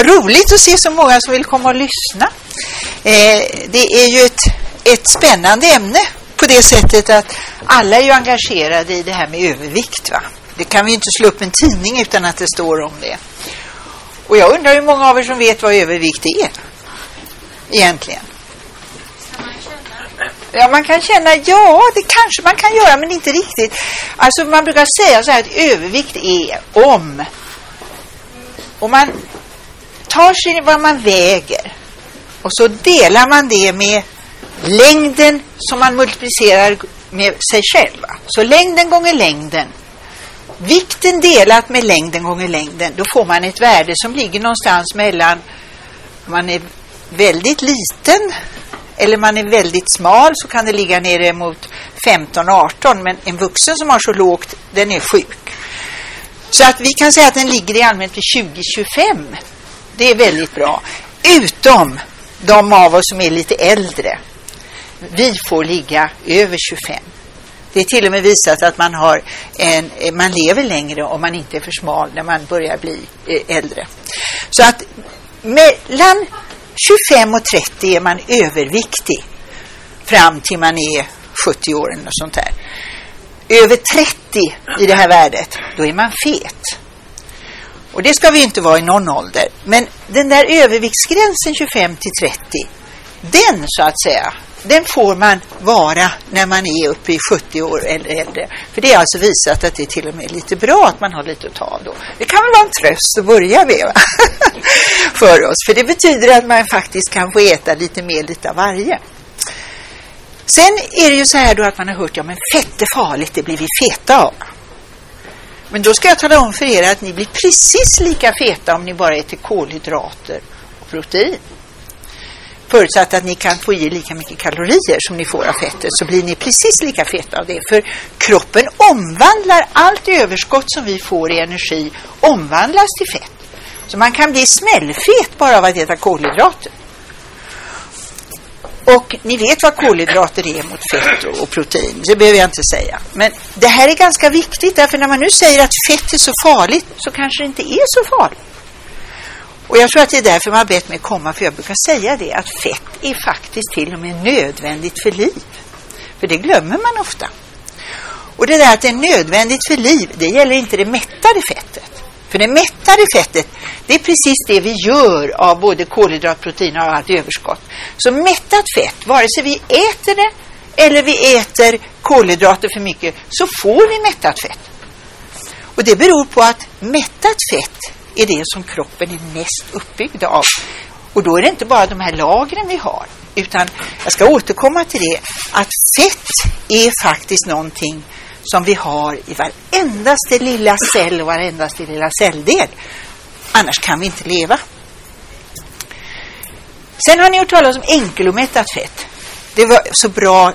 Vad roligt att se så många som vill komma och lyssna. Eh, det är ju ett, ett spännande ämne på det sättet att alla är ju engagerade i det här med övervikt. Va? Det kan vi inte slå upp en tidning utan att det står om det. Och jag undrar hur många av er som vet vad övervikt är egentligen. Ja, man kan känna, ja, det kanske man kan göra, men inte riktigt. Alltså, man brukar säga så här att övervikt är om, Och man tar sig vad man väger och så delar man det med längden som man multiplicerar med sig själv. Så längden gånger längden. Vikten delat med längden gånger längden, då får man ett värde som ligger någonstans mellan, om man är väldigt liten eller man är väldigt smal så kan det ligga nere mot 15-18 men en vuxen som har så lågt, den är sjuk. Så att vi kan säga att den ligger i allmänhet vid 20-25. Det är väldigt bra. Utom de av oss som är lite äldre. Vi får ligga över 25. Det är till och med visat att man, har en, man lever längre om man inte är för smal när man börjar bli eh, äldre. Så att mellan 25 och 30 är man överviktig fram till man är 70 år eller något sånt där. Över 30 i det här värdet, då är man fet. Och det ska vi inte vara i någon ålder. Men den där överviktsgränsen 25 till 30, den så att säga, den får man vara när man är uppe i 70 år eller äldre. För det är alltså visat att det är till och med lite bra att man har lite att ta av då. Det kan väl vara en tröst att börja med för oss. För det betyder att man faktiskt kan få äta lite mer lite av varje. Sen är det ju så här då att man har hört, ja men fett är farligt, det blir vi feta av. Men då ska jag tala om för er att ni blir precis lika feta om ni bara äter kolhydrater och protein. Förutsatt att ni kan få i lika mycket kalorier som ni får av fettet så blir ni precis lika feta av det. För kroppen omvandlar allt överskott som vi får i energi omvandlas till fett. Så man kan bli smällfet bara av att äta kolhydrater. Och ni vet vad kolhydrater är mot fett och protein, det behöver jag inte säga. Men det här är ganska viktigt, därför när man nu säger att fett är så farligt så kanske det inte är så farligt. Och jag tror att det är därför man har bett mig komma, för jag brukar säga det, att fett är faktiskt till och med nödvändigt för liv. För det glömmer man ofta. Och det där att det är nödvändigt för liv, det gäller inte det mättade fettet. För det mättade fettet, det är precis det vi gör av både kolhydratproteiner och allt överskott. Så mättat fett, vare sig vi äter det eller vi äter kolhydrater för mycket, så får vi mättat fett. Och det beror på att mättat fett är det som kroppen är mest uppbyggd av. Och då är det inte bara de här lagren vi har, utan jag ska återkomma till det, att fett är faktiskt någonting som vi har i varendaste lilla cell och varendaste lilla celldel. Annars kan vi inte leva. Sen har ni hört talas om enkelomättat fett. Det var så bra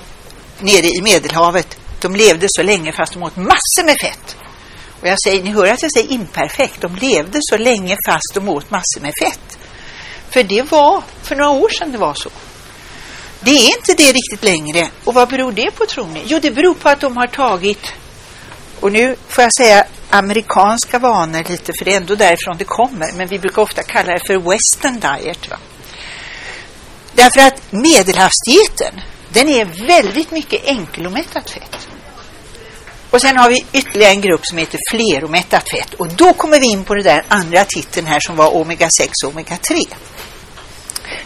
nere i Medelhavet. De levde så länge fast de åt massor med fett. Och jag säger, ni hör att jag säger imperfekt. De levde så länge fast de åt massor med fett. För det var för några år sedan det var så. Det är inte det riktigt längre. Och vad beror det på tror ni? Jo, det beror på att de har tagit, och nu får jag säga amerikanska vanor lite, för det är ändå därifrån det kommer, men vi brukar ofta kalla det för western diet. Va? Därför att medelhavsdieten, den är väldigt mycket enkelomättat fett. Och sen har vi ytterligare en grupp som heter fleromättat fett. Och då kommer vi in på den där andra titeln här som var omega 6 och omega 3.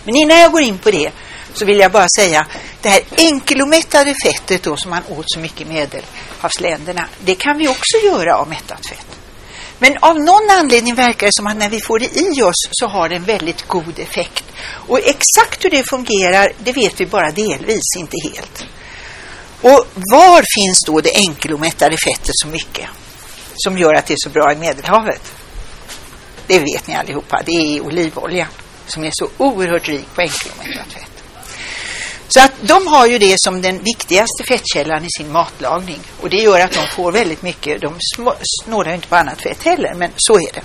Men innan jag går in på det så vill jag bara säga det här enkelomättade fettet då som man åt så mycket medel medelhavsländerna, det kan vi också göra av mättat fett. Men av någon anledning verkar det som att när vi får det i oss så har det en väldigt god effekt. Och exakt hur det fungerar, det vet vi bara delvis, inte helt. Och var finns då det enkelomättade fettet så mycket som gör att det är så bra i Medelhavet? Det vet ni allihopa, det är olivolja som är så oerhört rik på enkelomättat fett. Så att de har ju det som den viktigaste fettkällan i sin matlagning. Och det gör att de får väldigt mycket. De snålar ju inte på annat fett heller, men så är det.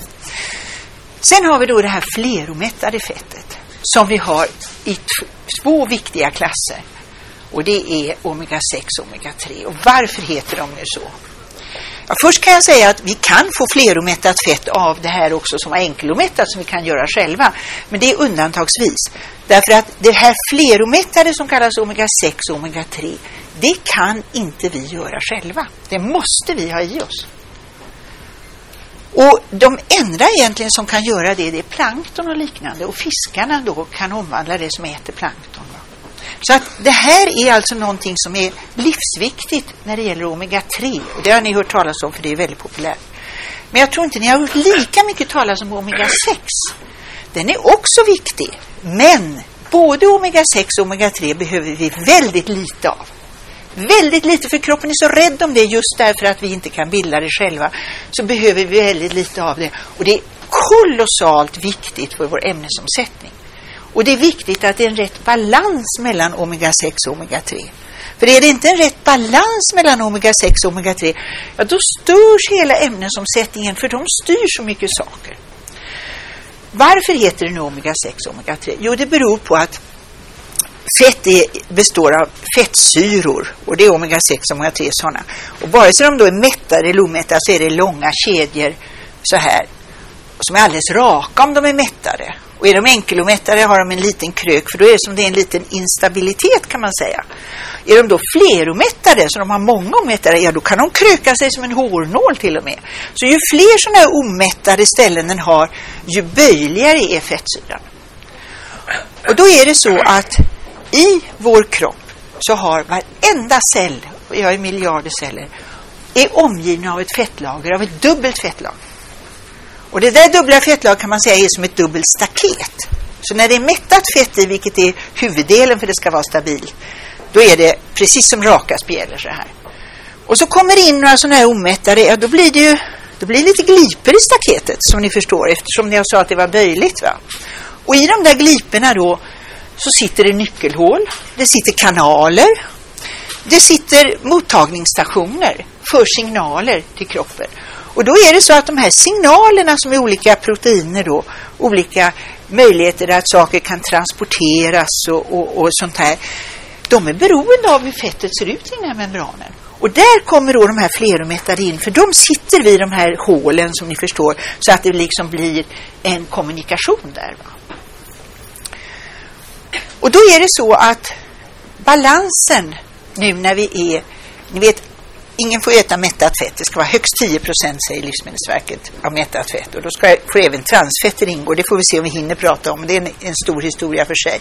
Sen har vi då det här fleromättade fettet som vi har i två viktiga klasser. Och det är omega 6 och omega 3. Och varför heter de nu så? Ja, först kan jag säga att vi kan få fleromättat fett av det här också som enkelomättat som vi kan göra själva. Men det är undantagsvis. Därför att det här fleromättade som kallas omega-6 och omega-3 det kan inte vi göra själva. Det måste vi ha i oss. Och de enda egentligen som kan göra det, det är plankton och liknande. Och fiskarna då kan omvandla det som äter plankton. Så att det här är alltså någonting som är livsviktigt när det gäller omega-3. Och det har ni hört talas om för det är väldigt populärt. Men jag tror inte ni har hört lika mycket talas om omega-6. Den är också viktig. Men både omega-6 och omega-3 behöver vi väldigt lite av. Väldigt lite, för kroppen är så rädd om det just därför att vi inte kan bilda det själva. Så behöver vi väldigt lite av det. Och det är kolossalt viktigt för vår ämnesomsättning. Och det är viktigt att det är en rätt balans mellan omega-6 och omega-3. För är det inte en rätt balans mellan omega-6 och omega-3, ja då störs hela ämnesomsättningen för de styr så mycket saker. Varför heter det nu omega-6 och omega-3? Jo, det beror på att Fett är, består av fettsyror och det är omega-6 och omega-3 sådana. Och vare sig de då är mättade eller omättade så är det långa kedjor så här som är alldeles raka om de är mättade. Och är de enkelomättade har de en liten krök för då är det som det är en liten instabilitet kan man säga. Är de då fleromättade, så de har många omättade, ja då kan de kröka sig som en hårnål till och med. Så ju fler sådana här omättade ställen den har, ju böjligare är fettsyran. Och då är det så att i vår kropp så har varenda cell, vi har miljarder celler, är omgivna av ett fettlager, av ett dubbelt fettlager. Och det där dubbla fettlagret kan man säga är som ett dubbelt staket. Så när det är mättat fett i, vilket är huvuddelen för det ska vara stabilt, då är det precis som raka spjälor så här. Och så kommer det in några sådana här omättade, ja då blir det ju då blir det lite gliper i staketet som ni förstår eftersom jag sa att det var böjligt. Va? Och i de där gliporna då så sitter det nyckelhål, det sitter kanaler, det sitter mottagningsstationer för signaler till kroppen. Och då är det så att de här signalerna som är olika proteiner då, olika möjligheter att saker kan transporteras och, och, och sånt här, de är beroende av hur fettet ser ut i den här membranen. Och där kommer då de här fleromättade in, för de sitter vid de här hålen som ni förstår, så att det liksom blir en kommunikation där. Va? Och då är det så att balansen nu när vi är, ni vet, ingen får äta mättat fett. Det ska vara högst 10 procent, säger Livsmedelsverket, av mättat fett. Och då ska, får även transfetter ingå. Det får vi se om vi hinner prata om. Det är en, en stor historia för sig.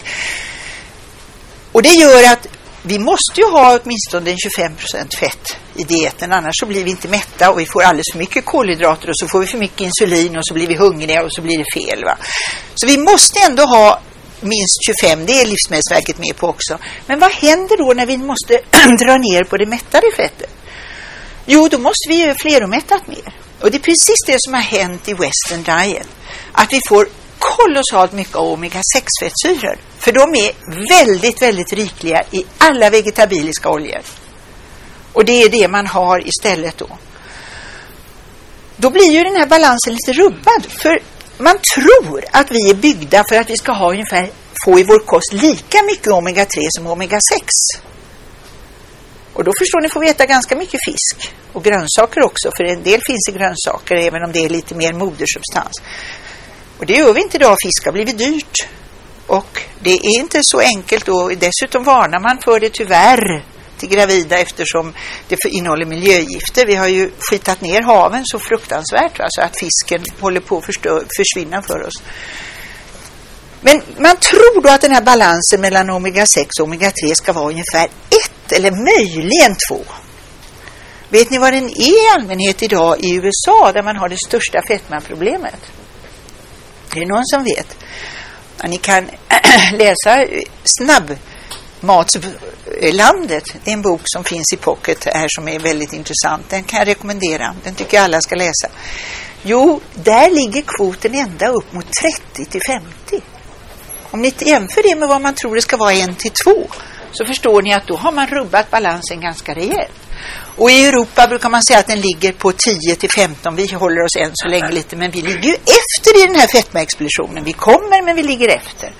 Och det gör att vi måste ju ha åtminstone 25 procent fett i dieten, annars så blir vi inte mätta och vi får alldeles för mycket kolhydrater och så får vi för mycket insulin och så blir vi hungriga och så blir det fel. Va? Så vi måste ändå ha minst 25, det är Livsmedelsverket med på också. Men vad händer då när vi måste dra ner på det mättade fettet? Jo, då måste vi göra fleromättat mer. Och det är precis det som har hänt i Western Diet. Att vi får kolossalt mycket omega-6-fettsyror. För de är väldigt, väldigt rikliga i alla vegetabiliska oljor. Och det är det man har istället då. Då blir ju den här balansen lite rubbad. För man tror att vi är byggda för att vi ska ha ungefär, få i vår kost lika mycket omega-3 som omega-6. Och då förstår ni får vi äta ganska mycket fisk och grönsaker också, för en del finns i grönsaker även om det är lite mer modersubstans. Och det gör vi inte idag, fisk har blivit dyrt. Och det är inte så enkelt och dessutom varnar man för det tyvärr till gravida eftersom det innehåller miljögifter. Vi har ju skitat ner haven så fruktansvärt alltså att fisken håller på att förstör, försvinna för oss. Men man tror då att den här balansen mellan omega-6 och omega-3 ska vara ungefär ett eller möjligen två. Vet ni vad den är i allmänhet idag i USA där man har det största fetmaproblemet? Är det någon som vet? Ja, ni kan läsa eh, snabbmatslandet. Det är en bok som finns i pocket här som är väldigt intressant. Den kan jag rekommendera. Den tycker jag alla ska läsa. Jo, där ligger kvoten ända upp mot 30 till 50. Om ni jämför det med vad man tror det ska vara en till två så förstår ni att då har man rubbat balansen ganska rejält. Och i Europa brukar man säga att den ligger på 10 till 15. Vi håller oss än så länge lite, men vi ligger ju efter i den här fetmaexplosionen. Vi kommer, men vi ligger efter.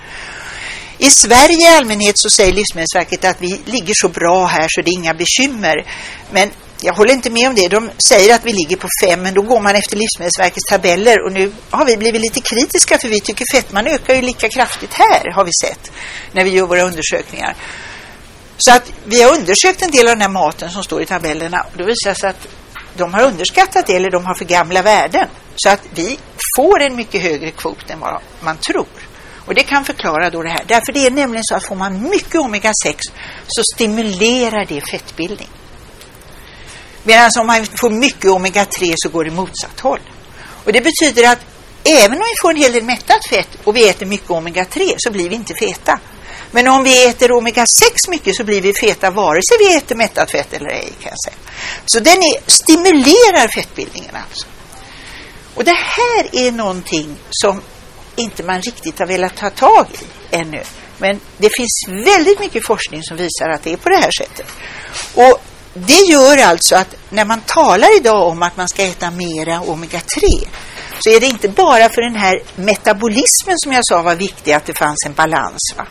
I Sverige i allmänhet så säger Livsmedelsverket att vi ligger så bra här så det är inga bekymmer. Men jag håller inte med om det. De säger att vi ligger på 5, men då går man efter Livsmedelsverkets tabeller och nu har vi blivit lite kritiska för vi tycker fettman ökar ju lika kraftigt här, har vi sett, när vi gör våra undersökningar. Så att vi har undersökt en del av den här maten som står i tabellerna och det visar sig att de har underskattat det eller de har för gamla värden. Så att vi får en mycket högre kvot än vad man tror. Och det kan förklara då det här. Därför det är nämligen så att får man mycket omega-6 så stimulerar det fettbildning. Medan om man får mycket omega-3 så går det motsatt håll. Och det betyder att även om vi får en hel del mättat fett och vi äter mycket omega-3 så blir vi inte feta. Men om vi äter omega-6 mycket så blir vi feta vare sig vi äter mättat fett eller ej kan jag säga. Så den är, stimulerar fettbildningen alltså. Och det här är någonting som inte man riktigt har velat ta tag i ännu. Men det finns väldigt mycket forskning som visar att det är på det här sättet. Och det gör alltså att när man talar idag om att man ska äta mera omega-3 så är det inte bara för den här metabolismen som jag sa var viktig att det fanns en balans. Va?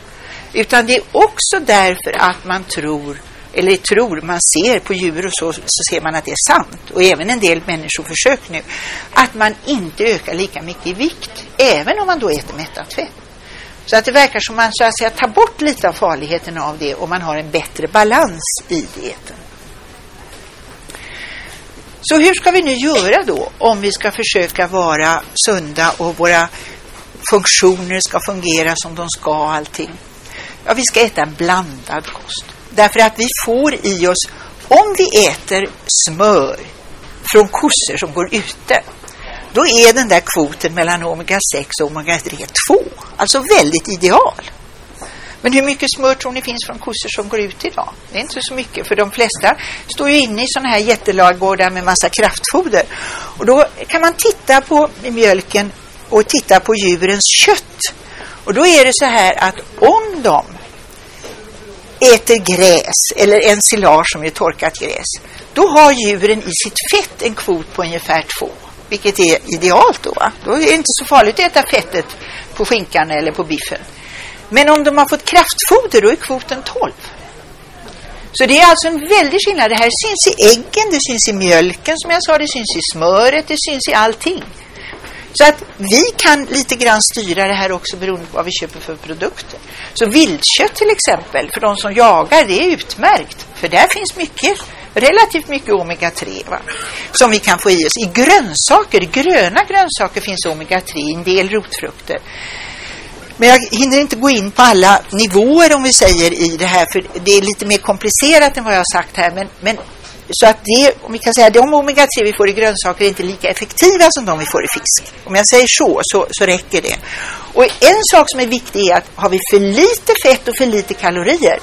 Utan det är också därför att man tror, eller tror, man ser på djur och så, så ser man att det är sant. Och även en del människoförsök nu. Att man inte ökar lika mycket i vikt, även om man då äter mättat fett. Så att det verkar som man så att säga tar bort lite av farligheten av det och man har en bättre balans i dieten. Så hur ska vi nu göra då om vi ska försöka vara sunda och våra funktioner ska fungera som de ska och allting? Ja, vi ska äta en blandad kost. Därför att vi får i oss, om vi äter smör från kossor som går ute, då är den där kvoten mellan omega-6 och omega-3 2. Alltså väldigt ideal. Men hur mycket smör tror ni finns från kossor som går ut idag? Det är inte så mycket, för de flesta står ju inne i sådana här jättelagårdar med massa kraftfoder. Och då kan man titta på mjölken och titta på djurens kött. Och då är det så här att om de äter gräs eller ensilage som är torkat gräs, då har djuren i sitt fett en kvot på ungefär två, vilket är idealt då. Va? Då är det inte så farligt att äta fettet på skinkan eller på biffen. Men om de har fått kraftfoder, då är kvoten 12. Så det är alltså en väldig skillnad. Det här syns i äggen, det syns i mjölken som jag sa, det syns i smöret, det syns i allting. Så att vi kan lite grann styra det här också beroende på vad vi köper för produkter. Så viltkött till exempel, för de som jagar, det är utmärkt. För där finns mycket, relativt mycket omega-3 va? som vi kan få i oss. I grönsaker, gröna grönsaker finns omega-3 i en del rotfrukter. Men jag hinner inte gå in på alla nivåer om vi säger i det här, för det är lite mer komplicerat än vad jag har sagt här. Men, men så att det, om vi kan säga de omega-3 vi får i grönsaker är inte lika effektiva som de vi får i fisk. Om jag säger så, så, så räcker det. Och en sak som är viktig är att har vi för lite fett och för lite kalorier,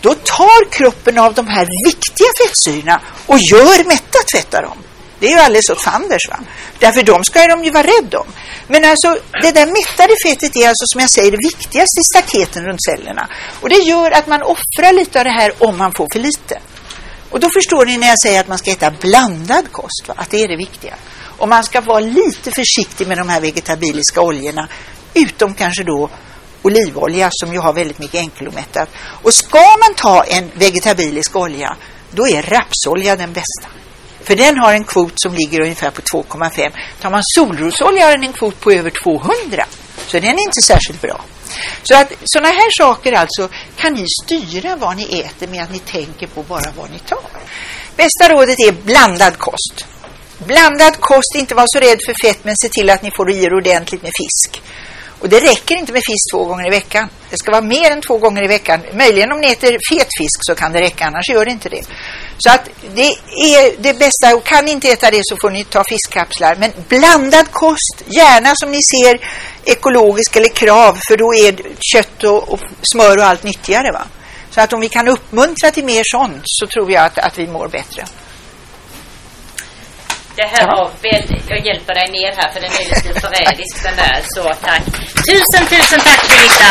då tar kroppen av de här viktiga fettsyrorna och gör mättat fett av dem. Det är ju alldeles åt fanders. Va? Därför de ska de ju vara rädda om. Men alltså det där mättade fettet är alltså som jag säger det viktigaste i staketen runt cellerna. Och det gör att man offrar lite av det här om man får för lite. Och då förstår ni när jag säger att man ska äta blandad kost, va? att det är det viktiga. Och man ska vara lite försiktig med de här vegetabiliska oljorna, utom kanske då olivolja som ju har väldigt mycket enkelomättat. Och ska man ta en vegetabilisk olja, då är rapsolja den bästa. För den har en kvot som ligger ungefär på 2,5. Tar man solrosolja har den en kvot på över 200. Så den är inte särskilt bra. Så att sådana här saker alltså kan ni styra vad ni äter med att ni tänker på bara vad ni tar. Bästa rådet är blandad kost. Blandad kost, inte vara så rädd för fett men se till att ni får i er ordentligt med fisk. Och det räcker inte med fisk två gånger i veckan. Det ska vara mer än två gånger i veckan. Möjligen om ni äter fet fisk så kan det räcka, annars gör det inte det. Så att det är det bästa. Och kan ni inte äta det så får ni ta fiskkapslar. Men blandad kost, gärna som ni ser ekologisk eller krav, för då är kött och, och smör och allt nyttigare. Va? Så att om vi kan uppmuntra till mer sånt så tror jag att, att vi mår bättre. Det här ja. var väldigt, jag hjälper dig ner här för den är lite förrädisk den där, så tack. Tusen, tusen tack Birgitta.